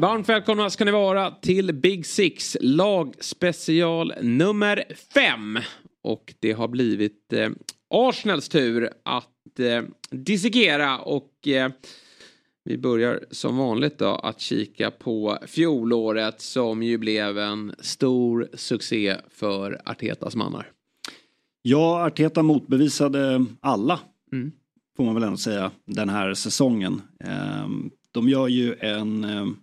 Varmt välkomna ska ni vara till Big Six lagspecial nummer fem. Och det har blivit eh, Arsenals tur att eh, dissekera och eh, vi börjar som vanligt då att kika på fjolåret som ju blev en stor succé för Artetas mannar. Ja, Arteta motbevisade alla, mm. får man väl ändå säga, den här säsongen. Ehm, de gör ju en ehm,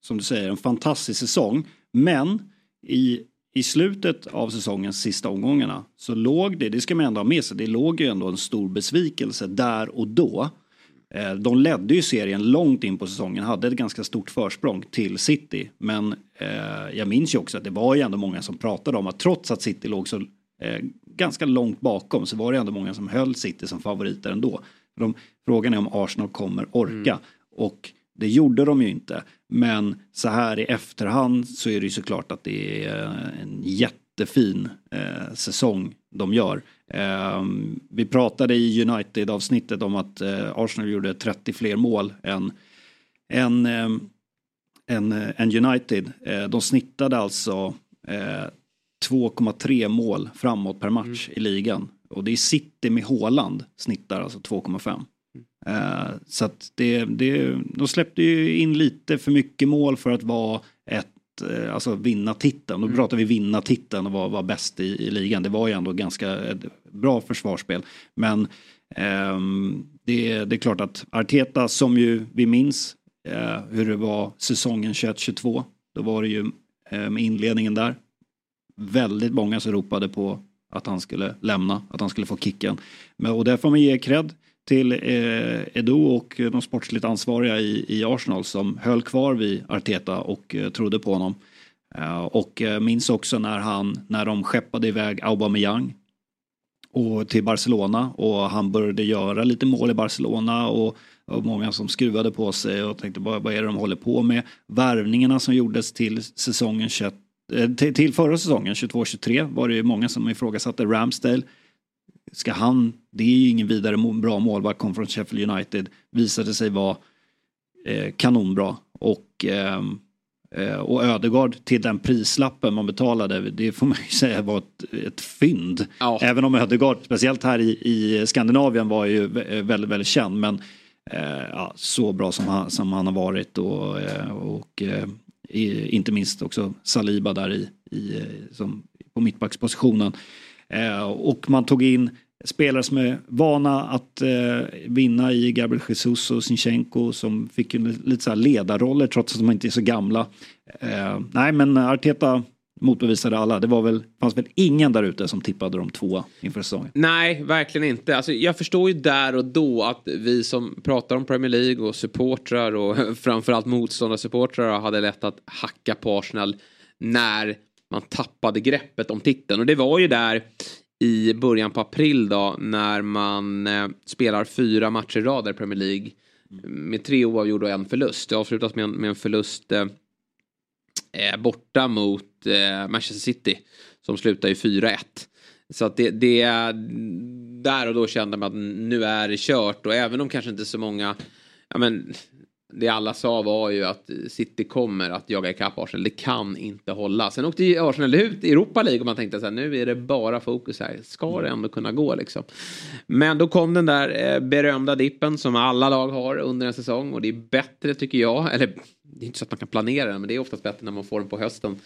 som du säger, en fantastisk säsong. Men i, i slutet av säsongens sista omgångarna så låg det, det ska man ändå ha med sig, det låg ju ändå en stor besvikelse där och då. Eh, de ledde ju serien långt in på säsongen, hade ett ganska stort försprång till City. Men eh, jag minns ju också att det var ju ändå många som pratade om att trots att City låg så eh, ganska långt bakom så var det ändå många som höll City som favoriter ändå. De, frågan är om Arsenal kommer orka. Mm. Och det gjorde de ju inte. Men så här i efterhand så är det ju såklart att det är en jättefin eh, säsong de gör. Eh, vi pratade i United-avsnittet om att eh, Arsenal gjorde 30 fler mål än, än, eh, än, än United. Eh, de snittade alltså 2,3 eh, mål framåt per match mm. i ligan. Och det är City med Håland snittar alltså 2,5. Uh, så att det, det, de släppte ju in lite för mycket mål för att vara ett, uh, alltså vinna titeln. Då mm. pratar vi vinna titeln och vara, vara bäst i, i ligan. Det var ju ändå ganska bra försvarsspel. Men um, det, det, är klart att Arteta som ju vi minns uh, hur det var säsongen 21-22. Då var det ju med inledningen där. Väldigt många som ropade på att han skulle lämna, att han skulle få kicken. Men, och där får man ge cred till eh, Edo och de sportsligt ansvariga i, i Arsenal som höll kvar vid Arteta och eh, trodde på honom. Eh, och eh, minns också när han, när de skeppade iväg Aubameyang och till Barcelona och han började göra lite mål i Barcelona och, och många som skruvade på sig och tänkte vad, vad är det de håller på med? Värvningarna som gjordes till säsongen 21 eh, till, till förra säsongen 22-23 var det ju många som ifrågasatte Ramsdale ska han, det är ju ingen vidare bra målvakt, kom från Sheffield United, visade sig vara eh, kanonbra. Och, eh, och Ödegard till den prislappen man betalade, det får man ju säga var ett, ett fynd. Ja. Även om Ödegard, speciellt här i, i Skandinavien, var ju väldigt, väldigt känd. Men eh, ja, så bra som han, som han har varit och, eh, och eh, inte minst också Saliba där i, i som, på mittbackspositionen. Eh, och man tog in spelare som är vana att eh, vinna i Gabriel Jesus och Sinchenko som fick ju lite så här ledarroller trots att de inte är så gamla. Eh, nej men Arteta motbevisade alla. Det var väl, fanns väl ingen där ute som tippade de två inför säsongen. Nej, verkligen inte. Alltså, jag förstår ju där och då att vi som pratar om Premier League och supportrar och framförallt motståndarsupportrar hade lätt att hacka på Arsenal när man tappade greppet om titeln. Och det var ju där i början på april då när man eh, spelar fyra matcher i rad i Premier League. Med tre oavgjorda och en förlust. Det avslutas med en, med en förlust eh, eh borta mot eh, Manchester City. Som slutar i 4-1. Så att det, det, där och då kände man att nu är det kört och även om kanske inte så många ja men det alla sa var ju att City kommer att jaga ikapp Arsenal. Det kan inte hålla. Sen åkte ju Arsenal ut i Europa League och man tänkte så här, nu är det bara fokus här. Ska det ändå kunna gå liksom? Men då kom den där eh, berömda dippen som alla lag har under en säsong och det är bättre tycker jag. Eller det är inte så att man kan planera den men det är oftast bättre när man får den på hösten.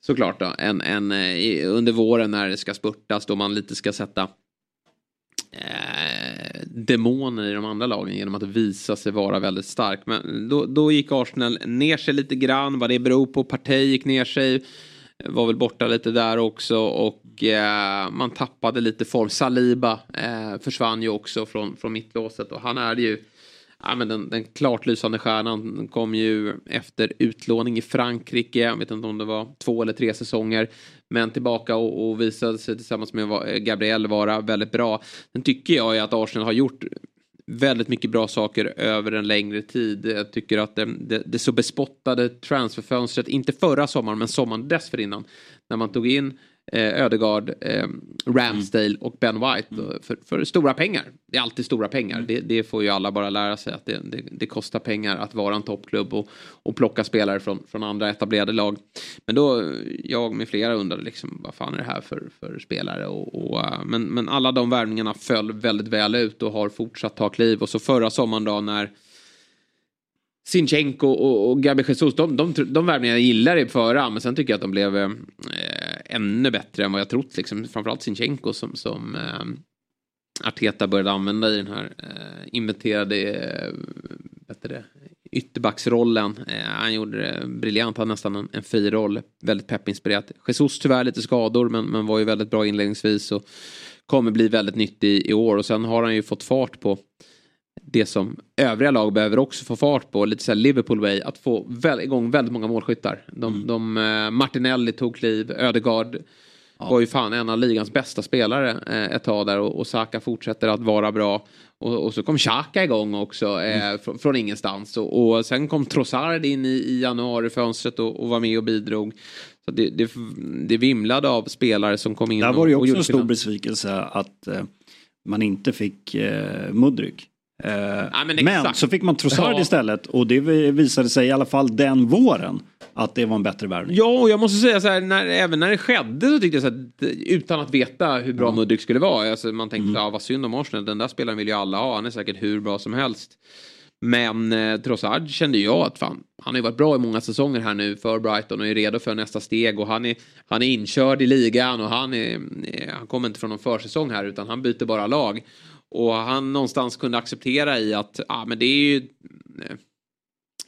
Såklart då, än, än eh, under våren när det ska spurtas då man lite ska sätta eh, demoner i de andra lagen genom att visa sig vara väldigt stark. Men då, då gick Arsenal ner sig lite grann. Vad det beror på. Partey gick ner sig. Eh, var väl borta lite där också och eh, man tappade lite form. Saliba eh, försvann ju också från, från mittlåset och han är ju Ja, men den, den klart lysande stjärnan kom ju efter utlåning i Frankrike. Jag vet inte om det var två eller tre säsonger. Men tillbaka och, och visade sig tillsammans med eh, Gabriel vara väldigt bra. Sen tycker jag att Arsenal har gjort väldigt mycket bra saker över en längre tid. Jag tycker att det, det, det så bespottade transferfönstret, inte förra sommaren men sommaren dessförinnan, när man tog in eh, Ödegaard, eh, Ramsdale och Ben White mm. för, för, stora pengar. Det är alltid stora pengar. Mm. Det, det, får ju alla bara lära sig att det, det, det kostar pengar att vara en toppklubb och, och plocka spelare från, från andra etablerade lag. Men då, jag med flera undrade liksom vad fan är det här för, för spelare? Och, och, eh, men, men alla de värvningarna föll väldigt väl ut och har fortsatt ta kliv. Och så förra sommaren då när Sinchenko och, och Gabi Jesus, de, de, de, värvningarna gillar i förra, men sen tycker jag att de blev eh, ännu bättre än vad jag trott. Liksom. Framförallt Sinchenko som, som eh, Arteta började använda i den här eh, inventerade eh, det, ytterbacksrollen. Eh, han gjorde det briljant, han nästan en, en fri roll. Väldigt peppinspirerat. Jesus tyvärr lite skador men, men var ju väldigt bra inledningsvis och kommer bli väldigt nyttig i år. Och sen har han ju fått fart på det som övriga lag behöver också få fart på, lite så Liverpool way, att få väl, igång väldigt många målskyttar. De, mm. de, uh, Martinelli tog kliv, Ödegaard ja. var ju fan en av ligans bästa spelare uh, ett tag där och, och Saka fortsätter att vara bra. Och, och så kom Xhaka igång också uh, mm. fr från ingenstans och, och, sen kom Trossard in i, i januarifönstret och, och var med och bidrog. Så det, det, det vimlade av spelare som kom in. Där var det ju också en stor besvikelse att man inte fick eh, Mudryk. Eh, ja, men, men, så fick man Trossard ja. istället och det visade sig i alla fall den våren att det var en bättre värvning. Ja, och jag måste säga så här, när, även när det skedde så tyckte jag så att utan att veta hur bra ja. Mudryk skulle vara. Alltså, man tänkte, mm. ja vad synd om Arsenal, den där spelaren vill ju alla ha, han är säkert hur bra som helst. Men eh, Trossard kände jag att fan, han har ju varit bra i många säsonger här nu för Brighton och är redo för nästa steg och han är, han är inkörd i ligan och han, är, han kommer inte från någon försäsong här utan han byter bara lag. Och han någonstans kunde acceptera i att ja, men det är ju eh,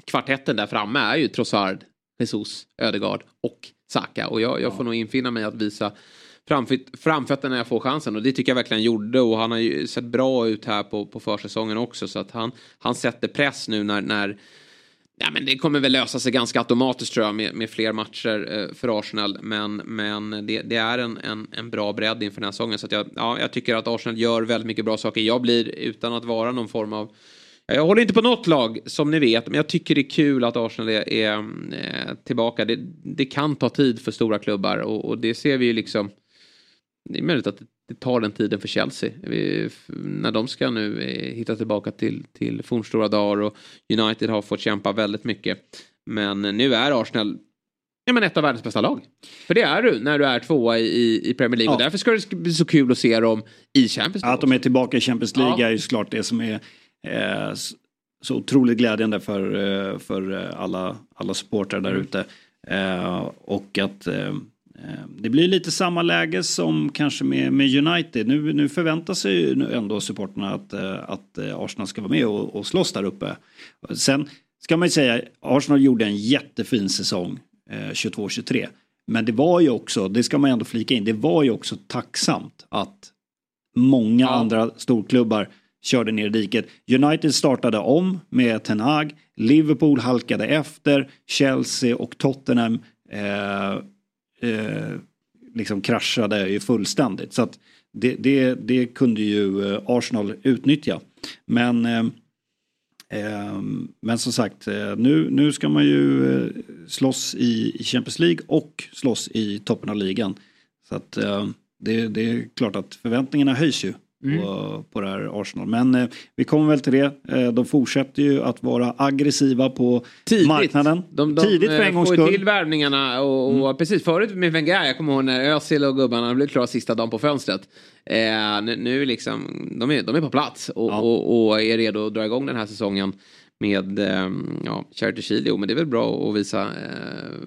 kvartetten där framme är ju Trossard, Jesus, Ödegard och Saka. Och jag, jag får nog infinna mig att visa framfötterna när jag får chansen. Och det tycker jag verkligen gjorde. Och han har ju sett bra ut här på, på försäsongen också. Så att han, han sätter press nu när, när Ja, men det kommer väl lösa sig ganska automatiskt tror jag med, med fler matcher eh, för Arsenal. Men, men det, det är en, en, en, bra bredd inför den här säsongen. Så jag, ja, jag tycker att Arsenal gör väldigt mycket bra saker. Jag blir utan att vara någon form av jag håller inte på något lag som ni vet, men jag tycker det är kul att Arsenal är, är, är tillbaka. Det, det, kan ta tid för stora klubbar och, och, det ser vi ju liksom. Det är möjligt att det tar den tiden för Chelsea. Vi, när de ska nu eh, hitta tillbaka till, till fornstora dagar och United har fått kämpa väldigt mycket. Men nu är Arsenal ja, men ett av världens bästa lag. För det är du när du är tvåa i, i Premier League. Ja. Och därför ska det bli så kul att se dem i Champions League. Att de är tillbaka i Champions League ja. är ju såklart det som är eh, så otroligt glädjande för, eh, för eh, alla, alla supportrar där mm. ute. Eh, och att Eh, det blir lite samma läge som kanske med, med United. Nu, nu förväntar sig ju ändå supporterna att, eh, att eh, Arsenal ska vara med och, och slåss där uppe. Sen ska man ju säga, Arsenal gjorde en jättefin säsong eh, 22-23. Men det var ju också, det ska man ändå flika in, det var ju också tacksamt att många ja. andra storklubbar körde ner i diket. United startade om med Ten Hag, Liverpool halkade efter, Chelsea och Tottenham eh, eh, liksom kraschade ju fullständigt. Så att det, det, det kunde ju eh, Arsenal utnyttja. Men, eh, eh men som sagt, eh, nu, nu ska man ju slåss i, i Champions League och slåss i toppen av ligan. Så att det, det är klart att förväntningarna höjs ju mm. på, på det här Arsenal. Men eh, vi kommer väl till det. Eh, de fortsätter ju att vara aggressiva på Tidigt. marknaden. De, de, Tidigt för en gångs skull. får till värvningarna och, och mm. precis förut med Wenger, jag kommer ihåg när Özil och gubbarna blev klara sista dagen på fönstret. Eh, nu, liksom, de är, de är på plats och, ja. och, och, är redo att dra igång den här säsongen med eh, ja, Charity Shield. men det är väl bra att visa eh,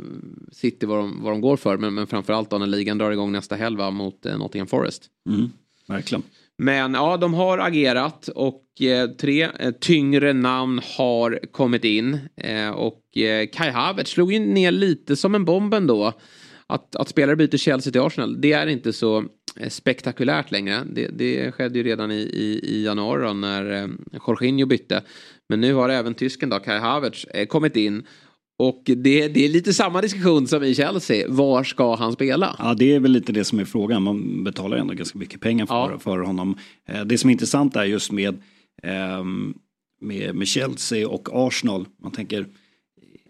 City vad de, vad de går för. Men, men framförallt då när ligan drar igång nästa helg mot eh, Nottingham Forest. Mm, verkligen. Men ja, de har agerat och eh, tre eh, tyngre namn har kommit in. Eh, och eh, Kai Havertz slog ju ner lite som en bomb ändå. Att, att spelare byter Chelsea till Arsenal, det är inte så eh, spektakulärt längre. Det, det skedde ju redan i, i, i januari då, när eh, Jorginho bytte. Men nu har även tysken då, Kai Havertz, eh, kommit in. Och det, det är lite samma diskussion som i Chelsea. Var ska han spela? Ja, det är väl lite det som är frågan. Man betalar ändå ganska mycket pengar för, Ja. för honom. Eh, Det som är intressant är just med, ehm, med, med Chelsea och Arsenal. Man tänker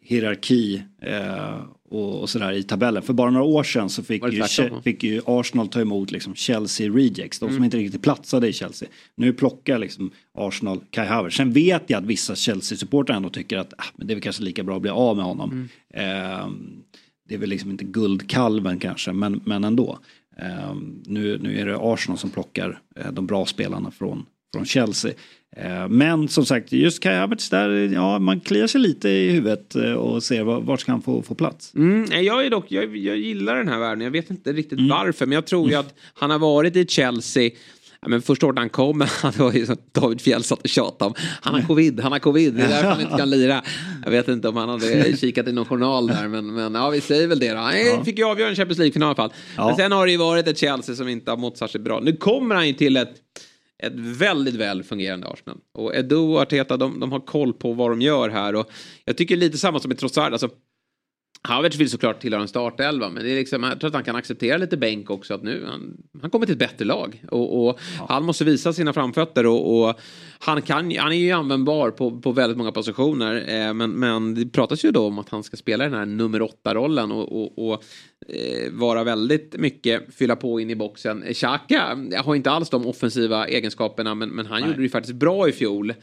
hierarki eh, och, och sådär i tabellen. För bara några år sedan så fick, ju, fick ju Arsenal ta emot liksom Chelsea rejects. De som inte riktigt platsade i Chelsea. Nu plockar liksom Arsenal Kai Havertz. Sen vet jag att vissa Chelsea-supportrar ändå tycker att ah, men det är väl kanske lika bra att bli av med honom. Ehm, det är väl liksom inte guldkalven kanske, men, men ändå. Ehm, nu, nu är det Arsenal som plockar eh, de bra spelarna från, från Chelsea. Eh, men som sagt, just Kai Havertz där, ja man kliar sig lite i huvudet eh, och ser var- vart ska han få, få plats. Mm, jag, är dock, jag, jag gillar den här världen. Jag vet inte riktigt Mm. varför. Men jag tror ju att han har varit i Chelsea. Ja, men första året han kom, han var ju som David Fjell satt och tjatade om. Han har covid, han har covid. Det är därför han inte kan lira. Jag vet inte om han hade kikat i någon journal där. Men, men ja, vi säger väl det då. Han fick ju avgöra en Champions League-final i alla fall. Ja. Men sen har det ju varit ett Chelsea som inte har mått särskilt bra. Nu kommer han ju till ett ett väldigt väl fungerande Arsenal. Och Edu och Arteta, de, de har koll på vad de gör här. Och jag tycker lite samma som i Trossard. Alltså, Havertz vill såklart tillhöra en startelva, men det är liksom, jag tror att han kan acceptera lite bänk också. Att nu, han, han kommer till ett bättre lag. Och, och Han måste visa sina framfötter. Och, och han, kan, han är ju användbar på, på väldigt många positioner. Eh, men, men det pratas ju då om att han ska spela den här nummer åtta-rollen. Och, och, eh, vara väldigt mycket, fylla på in i boxen. Xhaka har inte alls de offensiva egenskaperna, men, men han gjorde det ju faktiskt bra i fjol.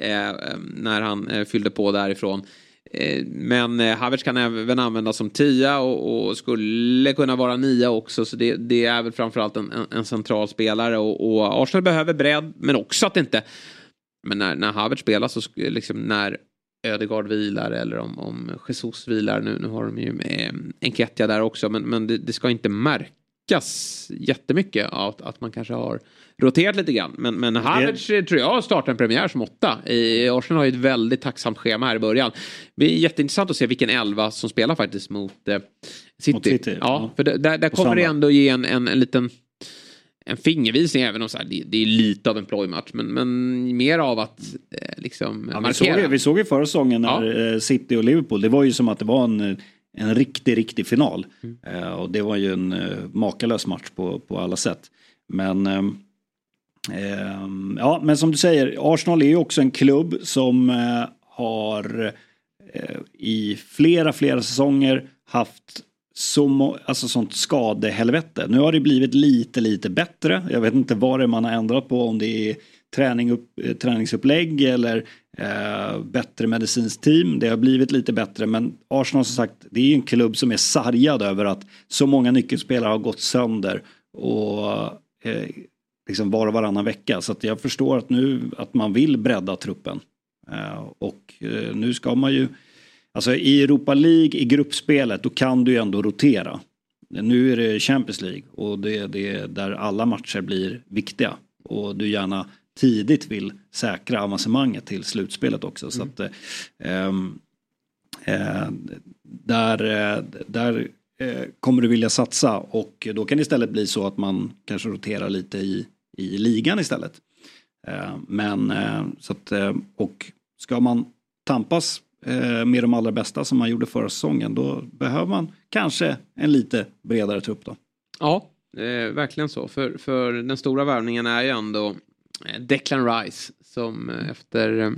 Eh, när han eh, fyllde på därifrån. Eh, men eh, Havertz kan även användas som tia och, och skulle kunna vara nia också. Så det, det är väl framförallt en, en, en central spelare. Och, och Arsenal behöver bredd, men också att det inte... Men när, när Havertz spelar så liksom när Ödegaard vilar eller om, om Jesus vilar. Nu, nu har de ju med Enketia där också. Men, men det, det ska inte märkas jättemycket att, att man kanske har roterat lite grann. Men, men Havertz eh, tror jag startar en premiär som åtta. I, Arsenal har ju ett väldigt tacksamt schema här i början. Det blir jätteintressant att se vilken elva som spelar faktiskt mot eh, City. Mot City, ja, ja. för det, där, där kommer det söndag. ändå ge en, en, en liten en fingervisning även om så här, det, det är lite av en plojmatch. Men, men mer av att eh, liksom Ja, vi, såg, markera. ju- vi såg ju förra säsongen när eh, City och Liverpool, det var ju som att det var en, en riktig, riktig final. Mm. Eh, och det var ju en eh, makalös match på, på alla sätt. Men ehm, ehm, ja, men som du säger, Arsenal är ju också en klubb som eh, har eh, i flera, flera säsonger haft så alltså sånt skadehelvete. Nu har det blivit lite, lite bättre. Jag vet inte vad det är man har ändrat på, om det är träning upp, eh, träningsupplägg eller eh, bättre medicinskt team. Det har blivit lite bättre, men Arsenal som sagt, det är ju en klubb som är sargad över att så många nyckelspelare har gått sönder och eh, liksom var och varannan vecka. Så att jag förstår att nu att man vill bredda truppen. Eh, och eh, nu ska man ju Alltså i Europa League, i gruppspelet, då kan du ju ändå rotera. Nu är det Champions League och det är det där alla matcher blir viktiga. Och du gärna tidigt vill säkra avancemanget till slutspelet också. Så att, eh, ehm, eh, där eh, där eh, kommer du vilja satsa och då kan det istället bli så att man kanske roterar lite i, i ligan istället. Eh, men eh, så att, eh, och ska man tampas eh, med de allra bästa som man gjorde förra säsongen då behöver man kanske en lite bredare trupp då. Ja, eh, verkligen så. För, för den stora värvningen är ju ändå Declan Rice som eh, efter eh,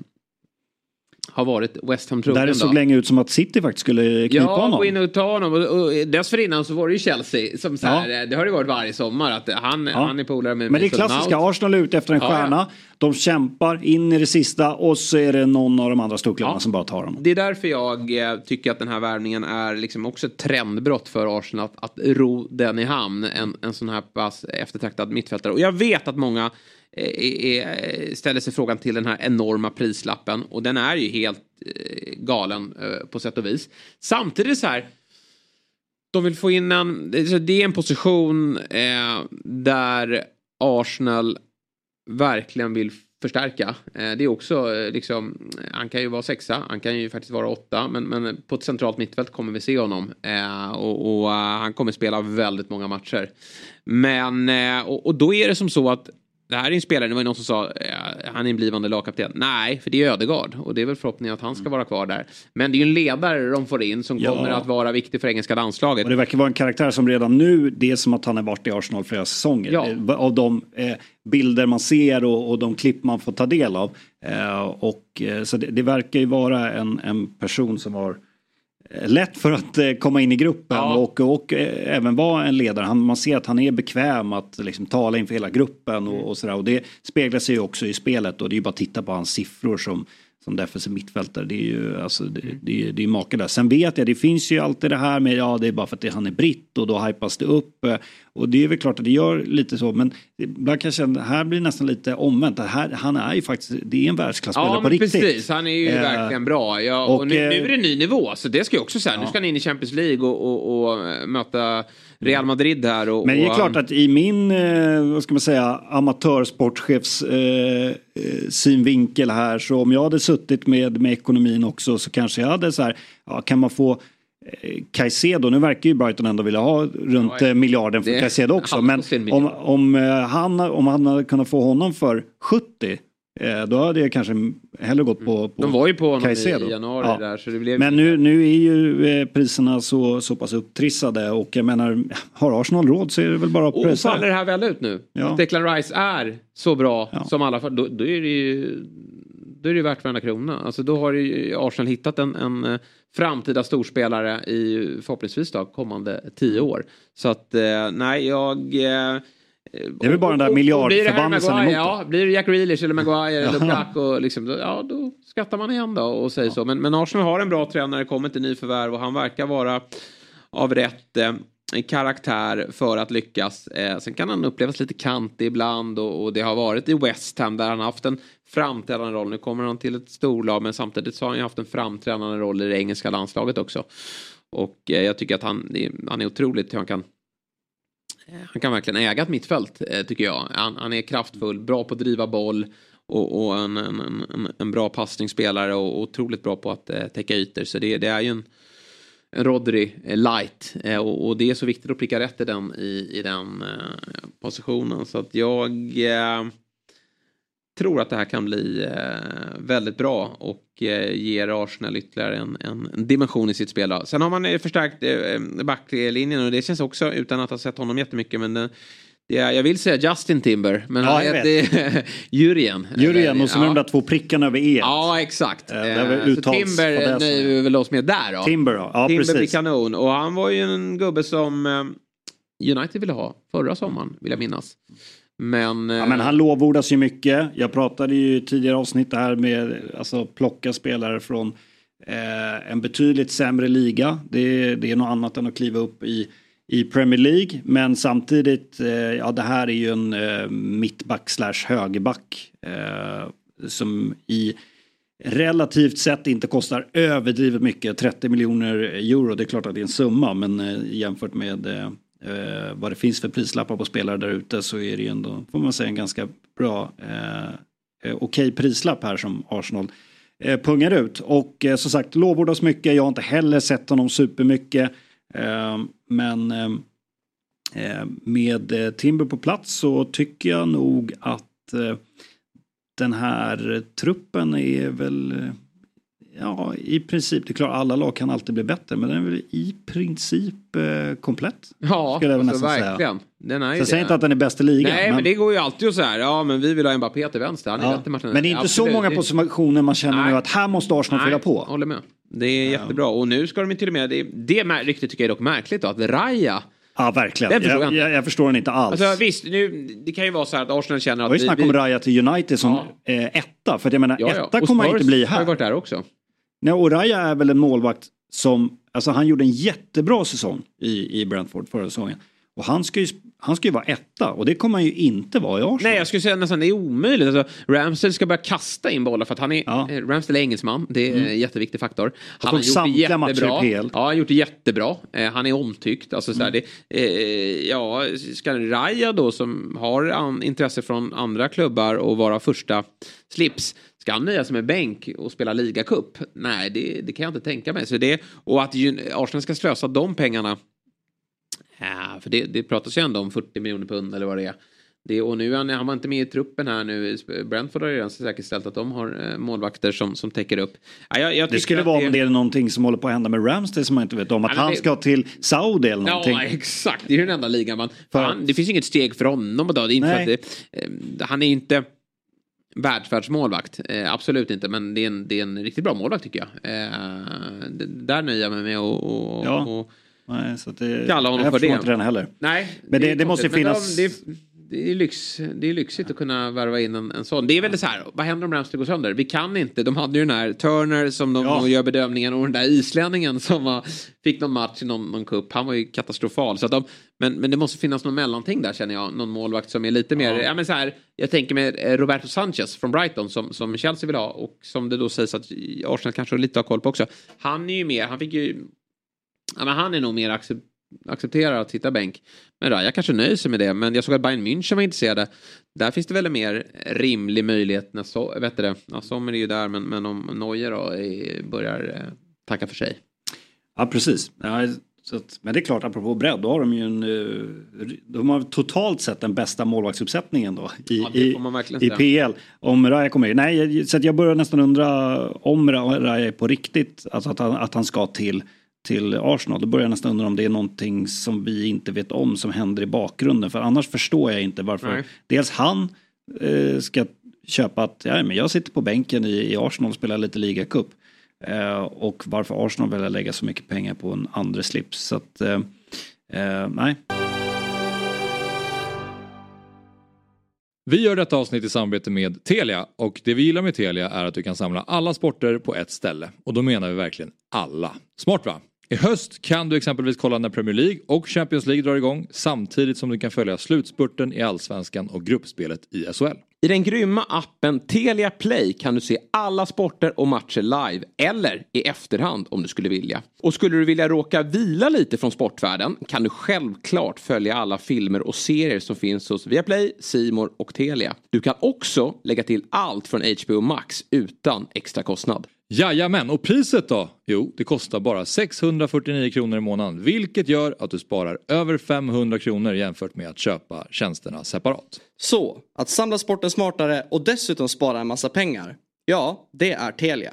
har varit West Ham trogen. Där det då. såg länge ut som att City faktiskt skulle knipa Ja, honom. gå in och ta honom. Och, och dessförinnan så var det ju Chelsea som så här, eh, det har det varit varje sommar att han, Ja. han är polare med Men det är klassiska, Mount. Arsenal är ute efter en Ja, stjärna. ja. De kämpar in i det sista och så är det någon av de andra storklubbarna Ja. som bara tar dem. Det är därför jag eh, tycker att den här värvningen är liksom också ett trendbrott för Arsenal att, att ro den i hamn. En, en sån här pass eftertraktad mittfältare. Och jag vet att många eh, Eh, är, eh, ställer sig frågan till den här enorma prislappen. Och den är ju helt eh, galen eh, på sätt och vis. Samtidigt så här. De vill få in en, det är- en position eh, där Arsenal verkligen vill förstärka. Eh, det är också eh, liksom, han kan ju vara sexa, han kan ju faktiskt vara åtta, men, men på ett centralt mittfält kommer vi se honom. Eh, och, och eh, han kommer spela väldigt många matcher. Men, och, och då är det som så att det här är en spelare, det var någon som sa han är en blivande lagkapten. Nej, för det är Ödegard och det är väl förhoppningen att han ska vara kvar där. Men det är ju en ledare de får in som ja. kommer att vara viktig för engelska landslaget. Och det verkar vara en karaktär som redan nu, det är som att han har varit i Arsenal flera säsonger. Ja. Eh, av de eh, bilder man ser och, och, de klipp man får ta del av. Eh, och, eh, så det, det, verkar ju vara en, en person som har Eh, lätt för att eh, komma in i gruppen ja. och, och eh, även vara en ledare. Han, man ser att han är bekväm att liksom, tala inför hela gruppen och, och sådär. Och det speglar sig ju också i spelet och det är ju bara att titta på hans siffror som som defensiv mittfältare. Det är ju alltså, det, det, det är makalöst. Sen vet jag, det finns ju alltid det här med ja det är bara för att han är britt och då hypas det upp. Och det är väl klart att det gör lite så men ibland kan jag känna här blir det nästan lite omvänt. Här, han är ju faktiskt, det är en världsklasspelare ja, på riktigt. precis, han är ju eh, verkligen bra. Ja, och, och nu, nu, är det en ny nivå så det ska jag också säga. Ja. Nu ska han in i Champions League och, och, och möta Real Madrid här. Och, Men det är klart att i min, eh, vad ska man säga, amatörsportchefs eh, eh, synvinkel här så om jag hade suttit med, med ekonomin också så kanske jag hade så här, ja, kan man få eh, Caicedo, nu verkar ju Brighton ändå vilja ha runt ja, miljarden för Caicedo också. Men om, om, han, om han hade kunnat få honom för 70 Eh, då hade jag kanske hellre gått på, på De var ju på honom Caicedo. i januari ja. där. Så det blev... Men nu, nu är ju eh, priserna så, så pass upptrissade och jag menar har Arsenal råd så är det väl bara att pröjsa. Och faller det här väl ut nu? Ja. Att Declan Rice är så bra ja. som alla, då, då är det ju då är det värt varenda krona. Alltså då har ju Arsenal hittat en, en eh, framtida storspelare i förhoppningsvis då kommande tio år. Så att nej, jag det är väl bara den där miljardförbannelsen emot Ja, blir det Jack Grealish eller Maguire eller Lukaku, och liksom, ja då skrattar man igen då och säger ja. så. Men, men Arsenal har en bra tränare, kommer till nyförvärv och han verkar vara av rätt eh, karaktär för att lyckas. Eh, sen kan han upplevas lite kantig ibland och, och, det har varit i West Ham där han har haft en framträdande roll. Nu kommer han till ett storlag men samtidigt så har han ju haft en framträdande roll i det engelska landslaget också. Och eh, jag tycker att han, han är otroligt hur han kan eh, han kan verkligen äga ett mittfält eh, tycker jag. Han, han är kraftfull, bra på att driva boll och, och en, en, en, en, bra passningsspelare och otroligt bra på att eh, täcka ytor. Så det, det är ju en Rodri eh, light eh, och, och, det är så viktigt att pricka rätt i den, i, i den eh, positionen. Så att jag tror att det här kan bli väldigt bra och ger Arsenal ytterligare en, en, dimension i sitt spel. Då. Sen har man förstärkt backlinjen och det känns också utan att ha sett honom jättemycket men är, jag vill säga Justin Timber, men ja, han heter Jurien. Jurien och så ja. de där två prickarna över E. Ja, exakt. Eh, så Timber nöjer vi väl oss med där då. Timber, ja, Timber precis. blir kanon. Och han var ju en gubbe som eh, United ville ha förra sommaren, vill jag minnas. Men, ja, men han lovordas ju mycket. Jag pratade ju i tidigare avsnitt här med alltså plocka spelare från eh, en betydligt sämre liga. Det, det är något annat än att kliva upp i, i Premier League. Men samtidigt, eh, ja det här är ju en eh, mittback slash högerback. Eh, som i relativt sett inte kostar överdrivet mycket. 30 miljoner euro, det är klart att det är en summa men eh, jämfört med eh, eh, vad det finns för prislappar på spelare där ute så är det ju ändå, får man säga, en ganska bra, eh, eh okej okay prislapp här som Arsenal eh, pungar ut. Och eh, som sagt, lovordas mycket, jag har inte heller sett honom supermycket. Eh, men eh, eh med Timber på plats så tycker jag nog att den här truppen är väl Ja, i princip. Det är klart, alla lag kan alltid bli bättre. Men den är väl i princip eh, komplett. Ja, jag alltså, verkligen. Säga. Den är jag säger inte att den är bäst i ligan. Nej, men... men, det går ju alltid att säga. Ja, men vi vill ha Mbappé till vänster. Han är ja. Men det är inte Absolut. så många positioner man känner Nej. nu att här måste Arsenal fylla på. håller med. Det är jättebra. Och nu ska de till och med, det, det riktigt tycker jag är dock märkligt då, att Raja Ja, verkligen. Jag, jag, jag, jag, förstår den inte alls. Alltså, visst, nu, det kan ju vara så här att Arsenal känner att... Det var ju snack om Raja till United som ja. eh, etta. För att jag menar, ja, ja. etta kommer han inte bli här. har ju varit där också. Nej, Oraya är väl en målvakt som, alltså han gjorde en jättebra säsong i, i Brentford förra säsongen. Och han ska, ju, han ska ju vara etta och det kommer han ju inte vara i Arsenal. Nej, jag skulle säga nästan det är omöjligt. Alltså, Ramsdale ska börja kasta in bollar för att han är, Ja. eh, Ramsdale är engelsman. Det är en jätteviktig faktor. Han samtliga matcher i PL. Ja, han har gjort det jättebra. Eh, han är omtyckt. Alltså, så Mm. det, eh, ja, ska Raja då som har an, intresse från andra klubbar och vara första slips. Ska han nöja sig med bänk och spela ligacup? Nej, det, det kan jag inte tänka mig. Så det, och att Arsenal ska slösa de pengarna för det, det pratas ju ändå om 40 miljoner pund eller vad det är. Det, och nu han, han var inte med i truppen här nu. Brentford har ju redan säkerställt att de har eh, målvakter som, som täcker upp. Ja, jag, jag Det skulle att vara om det är någonting som håller på att hända med Ramsdale som man inte vet om. Att men han det- ska till Saudi eller någonting. Ja, exakt. Det är den enda ligan man... För- Han, det finns inget steg för honom idag. Det är inte att det, han är inte världsvärldsmålvakt. Eh, absolut inte, men det är, en, det är en riktigt bra målvakt tycker jag. Eh, det, där nöjer jag mig med Ja. Nej, så det, Kalla honom jag för förstår det. inte den heller. Nej, Men det- är det måste finnas- de- Det det, är lyx, det är lyxigt att kunna värva in en, en sån. Det är väl så här, vad händer om Ramsdale går sönder? Vi kan inte. De hade ju den här Turner som de Ja. gör bedömningen och den där islänningen som var, fick någon match i någon, någon cup. Han var ju katastrofal. Så att de, men, men det måste finnas någon mellanting där känner jag. Någon målvakt som är lite mer, ja. men så här, jag tänker med eh, Roberto Sanchez från Brighton som, som Chelsea vill ha och som det då sägs att Arsenal kanske lite har koll på också. Han är ju mer, han fick ju Ja, men han är nog mer accept accepterar att sitta bänk. Men Raja kanske nöjer sig med det. Men jag såg att Bayern München var intresserade. Där finns det väl en mer rimlig möjlighet. När so vet det? Ja, Sommer är ju där men, men om Neuer då är, börjar eh, tacka för sig. Ja, precis. Ja, så att, men det är klart, apropå bredd, då har de ju en... eh, De har totalt sett den bästa målvaktsuppsättningen då i, Ja, i, i. PL. Om Raja kommer in. Nej, så jag börjar nästan undra om Raja är på riktigt, alltså att han, att han ska till, till Arsenal. Då börjar jag nästan undra om det är någonting som vi inte vet om som händer i bakgrunden. För annars förstår jag inte varför Nej. dels han eh, ska köpa att ja, men jag sitter på bänken i, i Arsenal och spelar lite ligacup. Eh, och varför Arsenal väljer att lägga så mycket pengar på en andra slips. Så att, eh, eh, nej. Vi gör detta avsnitt i samarbete med Telia och det vi gillar med Telia är att du kan samla alla sporter på ett ställe. Och då menar vi verkligen alla. Smart va? I höst kan du exempelvis kolla när Premier League och Champions League drar igång samtidigt som du kan följa slutspurten i Allsvenskan och gruppspelet i SHL. I den grymma appen Telia Play kan du se alla sporter och matcher live eller i efterhand om du skulle vilja. Och skulle du vilja råka vila lite från sportvärlden kan du självklart följa alla filmer och serier som finns hos Viaplay, Simor och Telia. Du kan också lägga till allt från HBO Max utan extra kostnad. Jajamän, och priset då? Jo, det kostar bara 649 kronor i månaden vilket gör att du sparar över 500 kronor jämfört med att köpa tjänsterna separat. Så, att samla sporten smartare och dessutom spara en massa pengar. Ja, det är Telia.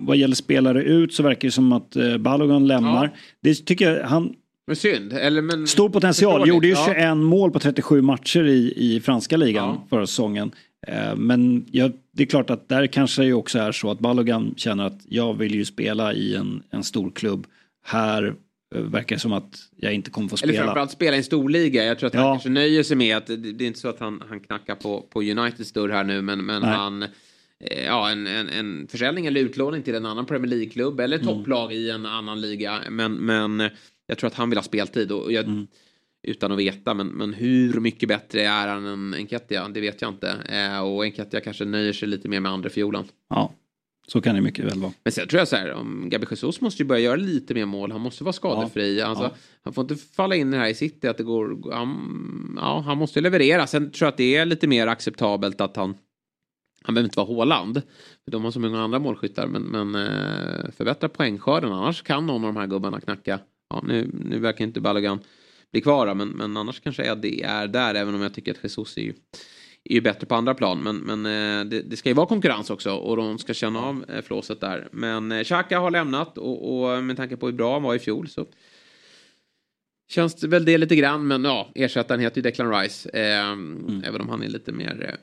Vad gäller spelare ut så verkar det som att eh, Balogun lämnar. Ja. Det tycker jag, han Men synd. Eller, men, Stor potential, gjorde ju Ja. 21 mål på 37 matcher i, i franska ligan Ja. förra säsongen. Eh, Men ja, det är klart att där kanske det också är så att Balogan känner att jag vill ju spela i en, en stor klubb. Här eh, verkar det som att jag inte kommer få Eller spela. framförallt spela i en stor liga. Jag tror att han Ja. kanske nöjer sig med att det, är inte så att han, han knackar på, på Uniteds dörr här nu men, men Nej. han Ja, en, en, en försäljning eller utlåning till en annan Premier League-klubb eller Mm. topplag i en annan liga. Men, men eh, jag tror att han vill ha speltid och jag, Mm. utan att veta. Men, men hur mycket bättre är han än Enketia? Det vet jag inte. Eh, och Enketia kanske nöjer sig lite mer med andra fiolen. Ja, så kan det mycket väl vara. Men sen tror jag så här, om Gabi Jesus måste ju börja göra lite mer mål. Han måste vara skadefri. Alltså, Ja. Han får inte falla in i det här i city att det går... Han, ja, han måste leverera. Sen tror jag att det är lite mer acceptabelt att han... Han behöver inte vara Håland. För de har så många andra målskyttar. Men, men eh, förbättra poängskörden. Annars kan någon av de här gubbarna knacka. Ja, nu, nu verkar inte Balogan bli kvar. Men, men annars kanske Eddie är där. Även om jag tycker att Jesus är ju är ju bättre på andra plan. Men, men eh, det, det ska ju vara konkurrens också och de ska känna av eh, flåset där. Men Xhaka har lämnat och, och med tanke på hur bra han var i fjol så känns det väl det lite grann. Men ja, ersättaren heter ju Declan Rice. Eh, Även om han är lite mer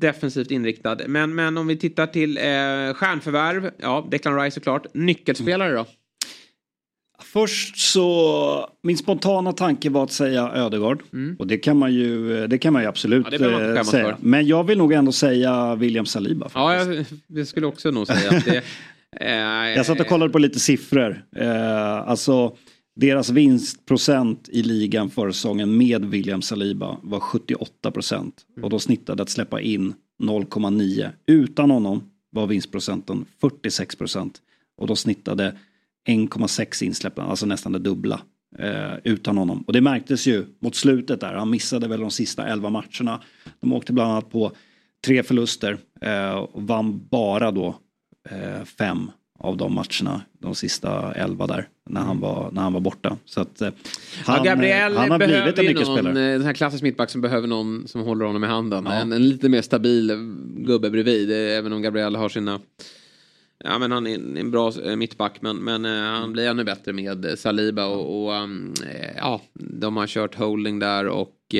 defensivt inriktad. Men, men om vi tittar till eh, stjärnförvärv. Ja, Declan Rice såklart. Nyckelspelare då? Först så, min spontana tanke var att säga Ödegård. Och det kan man ju, det kan man ju absolut Ja, man eh, säga. för. Men jag vill nog ändå säga William Saliba. Ja, jag, det skulle också nog säga det... Eh, Jag satt och kollade på lite siffror. Eh, alltså deras vinstprocent i ligan förra säsongen med William Saliba var 78 procent. Och de snittade att släppa in 0,9. Utan honom var vinstprocenten 46 procent. Och de snittade 1,6 insläppta, alltså nästan det dubbla. Eh, utan honom. Och det märktes ju mot slutet där. Han missade väl de sista 11 matcherna. De åkte bland annat på tre förluster eh, och vann bara då eh, fem av de matcherna, de sista elva där, när han var, när han var borta. Så att, eh, han, ja, Gabriel eh, han har blivit en nyckelspelare. eh, den här klassisk mittback som behöver någon som håller honom i handen. En, en lite mer stabil gubbe bredvid, även om Gabriel har sina Ja men han är en bra mittback men, men han blir ännu bättre med Saliba och, och eh, ja de har kört holding där och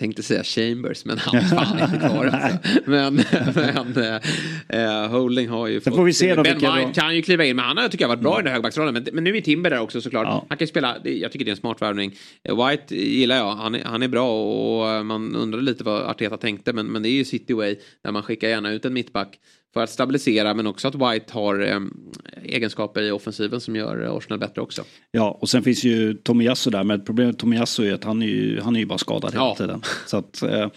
tänkte säga Chambers men han fan inte kvar alltså. Men, men eh, Holding har ju Sen får vi se då Ben White kan ju kliva in men han har tycker jag varit bra i den här högerbacksrollen. Men, men nu är Timber där också såklart. Han kan spela, jag tycker det är en smart värvning. Eh, White gillar jag, han är, han är bra och eh, man undrar lite vad Arteta tänkte men, men det är ju City Way där man skickar gärna ut en mittback för att stabilisera men också att White har eh, egenskaper i offensiven som gör Arsenal bättre också. Ja, och sen finns ju Tomiyasu där, men problemet med Tomiyasu är att han är ju, han är ju bara skadad hela Ja. tiden. Så att eh,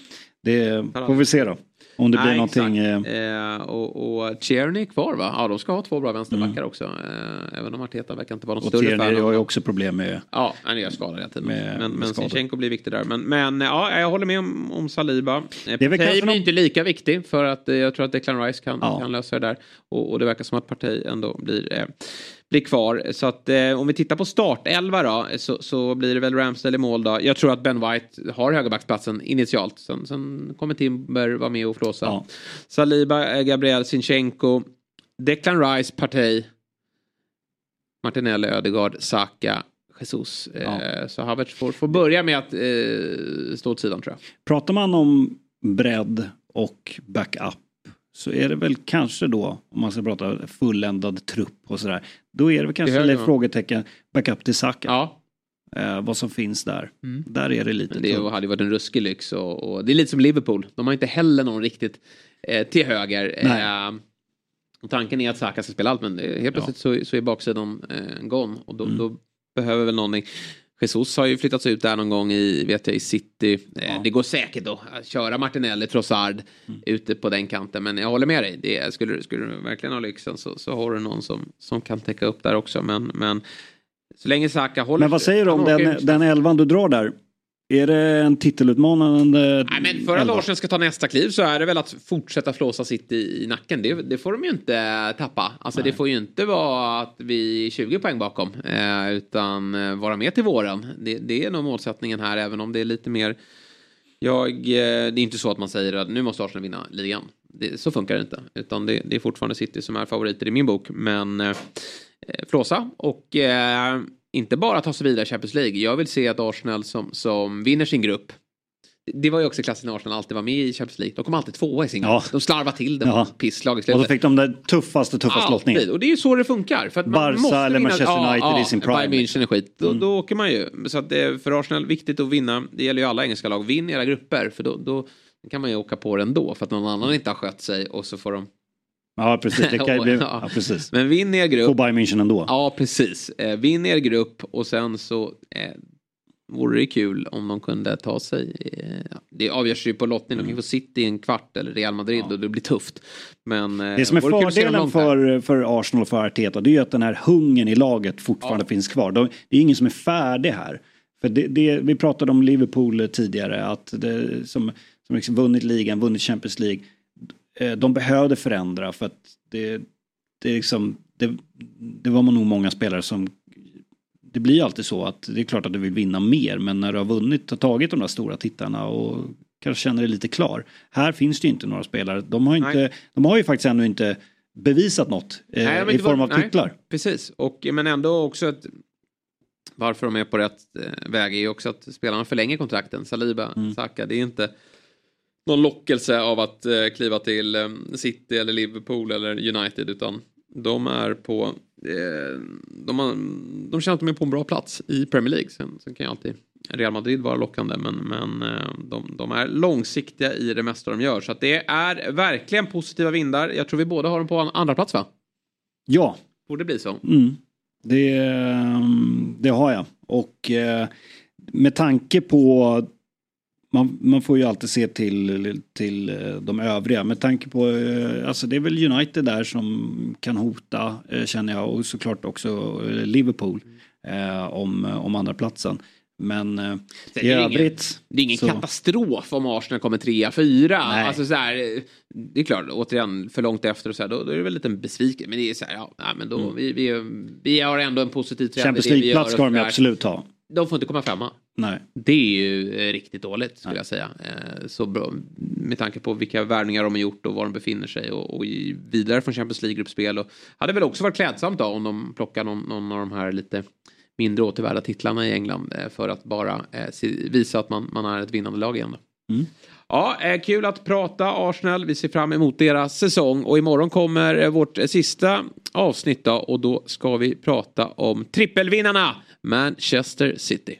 det får vi se då. Om det blir Nej, någonting. Eh, Eh, och, och Tierney är kvar va? Ja, de ska ha två bra vänsterbackar också. Eh, även om Arteta verkar inte vara någon Mm. och större Tierney fan. har ju också problem med Ja, han är skadad hela tiden. Med- men med men skador. Sinchenko blir viktig där. Men, men ja, jag håller med om, om Saliba. Eh, Det är väl kanske någon- inte lika viktig för att jag tror att Declan Rice kan, Ja. kan lösa det där. Och, och det verkar som att Partey ändå blir, blir kvar. Så att eh, om vi tittar på startelva då så, så blir det väl Ramsdale i mål då. Jag tror att Ben White har högerbacksplatsen initialt. Sen, sen kommer Timber vara med och flåsa. Ja. Saliba, eh, Gabriel, Sinchenko, Declan Rice, Partey. Martinelli, Ödegaard, Saka, Jesus. Eh, så Havertz får, får börja med att eh, stå åt sidan tror jag. pratar man om bredd och backup så är det väl kanske då, om man ska prata fulländad trupp och sådär, då är det väl kanske va? frågetecken backup till Saka. Ja. Eh, vad som finns där. Mm. Där är det lite Men det hade ju varit en ruskig lyx och, och det är lite som Liverpool. De har inte heller någon riktigt eh, till höger. Nej. Eh, och tanken är att Saka ska spela allt men helt plötsligt så, så är baksidan eh, gone och då, Mm. då behöver väl någonting. Jesus har ju flyttats ut där någon gång i, vet jag, i City. Eh, Det går säkert då att köra Martinelli, Trossard Mm. ute på den kanten. Men jag håller med dig. Det, skulle, skulle du verkligen ha lyxen så, så har du någon som, som kan täcka upp där också. Men, men så länge Saka håller Men vad säger du om den, den elvan du drar där? Är det en titelutmanande Nej, men för att elva? Arsenal ska ta nästa kliv så är det väl att fortsätta flåsa City i nacken. Det, det får de ju inte tappa. Alltså det får ju inte vara att vi är 20 poäng bakom. Eh, utan eh, vara med till våren. Det, det är nog målsättningen här även om det är lite mer... Jag, eh, det är inte så att man säger att nu måste Arsenal vinna ligan. Det, så funkar det inte. Utan det, det är fortfarande City som är favoriter i min bok. Men eh, eh, flåsa och eh, inte bara ta sig vidare i Champions League. Jag vill se att Arsenal som, som vinner sin grupp det var ju också klassen när Arsenal alltid var med i Champions League. De kom alltid tvåa i sin grupp. Ja. De slarvade till det. Ja. Pisslag i Och slutet. då fick de den tuffaste, tuffaste lottningen. Alltid. Och det är ju så det funkar. För att Barca måste eller vinna- Manchester United i sin prime, Bayern München är skit. Då, Mm. då åker man ju. Så att det är för Arsenal viktigt att vinna. Det gäller ju alla engelska lag. Vinn era grupper. För då, då kan man ju åka på det ändå. För att någon annan inte har skött sig. Och så får de... Ja, precis. Det kan ju bli... Ja. Ja, precis. Men vinn er grupp. På Bayern München ändå. Ja, precis. Eh, vinn er grupp och sen så eh, vore det kul om de kunde ta sig. Eh, ja, det avgörs ju på lottning. De kan få City i en kvart eller Real Madrid och det blir tufft. Men eh, Det som är fördelen för, för Arsenal och för Arteta det är ju att den här hungern i laget fortfarande finns kvar. De, det är ingen som är färdig här. För det, det, vi pratade om Liverpool tidigare, att det, som, som liksom vunnit ligan, vunnit Champions League. Eh, De behövde förändra för att det, det, är liksom, det, det var nog många spelare som det blir alltid så att det är klart att du vill vinna mer men när du har vunnit och tagit de där stora tittarna och kanske känner dig lite klar. Här finns det ju inte några spelare. De har, inte, de har ju faktiskt ännu inte bevisat något eh, Nej, i form varit- av nej, titlar. Precis, och, men ändå också att varför de är på rätt eh, väg är ju också att spelarna förlänger kontrakten. Saliba, Mm. Saka, det är inte någon lockelse av att eh, kliva till eh, City eller Liverpool eller United utan de är på eh, de, har, de känner att de är på en bra plats i Premier League. Sen, sen kan ju alltid Real Madrid vara lockande men, men de, de är långsiktiga i det mesta de gör. Så att det är verkligen positiva vindar. Jag tror vi båda har dem på andra plats va? Ja, Borde bli så. Mm. Det, ehm, det har jag. Och med tanke på man, man får ju alltid se till, till eh, de övriga. Med tanke på, eh, alltså det är väl United där som kan hota eh, känner jag och såklart också Liverpool eh, om, om andra platsen. Men eh, Det i är ingen- övrigt. Det är ingen så- katastrof om Arsenal kommer trea, fyra. Nej. Alltså så här, det är klart, återigen, för långt efter och så här, då, då är det väl lite en besviken. Men det är så här, ja, nej, men då, vi, vi, vi har ändå en positiv trend Champions det League-plats ska de absolut ha. De får inte komma femma. Nej. Det är ju eh, riktigt dåligt skulle jag säga. Eh, Så bra med tanke på vilka värvningar de har gjort och var de befinner sig och, och vidare från Champions League-gruppspel. Hade väl också varit klädsamt då om de plockar någon, någon av de här lite mindre återvärda titlarna i England eh, för att bara eh, visa att man, man är ett vinnande lag igen. Mm. Ja, eh, kul att prata Arsenal. Vi ser fram emot deras säsong och imorgon kommer vårt sista avsnitt då, och då ska vi prata om trippelvinnarna Manchester City.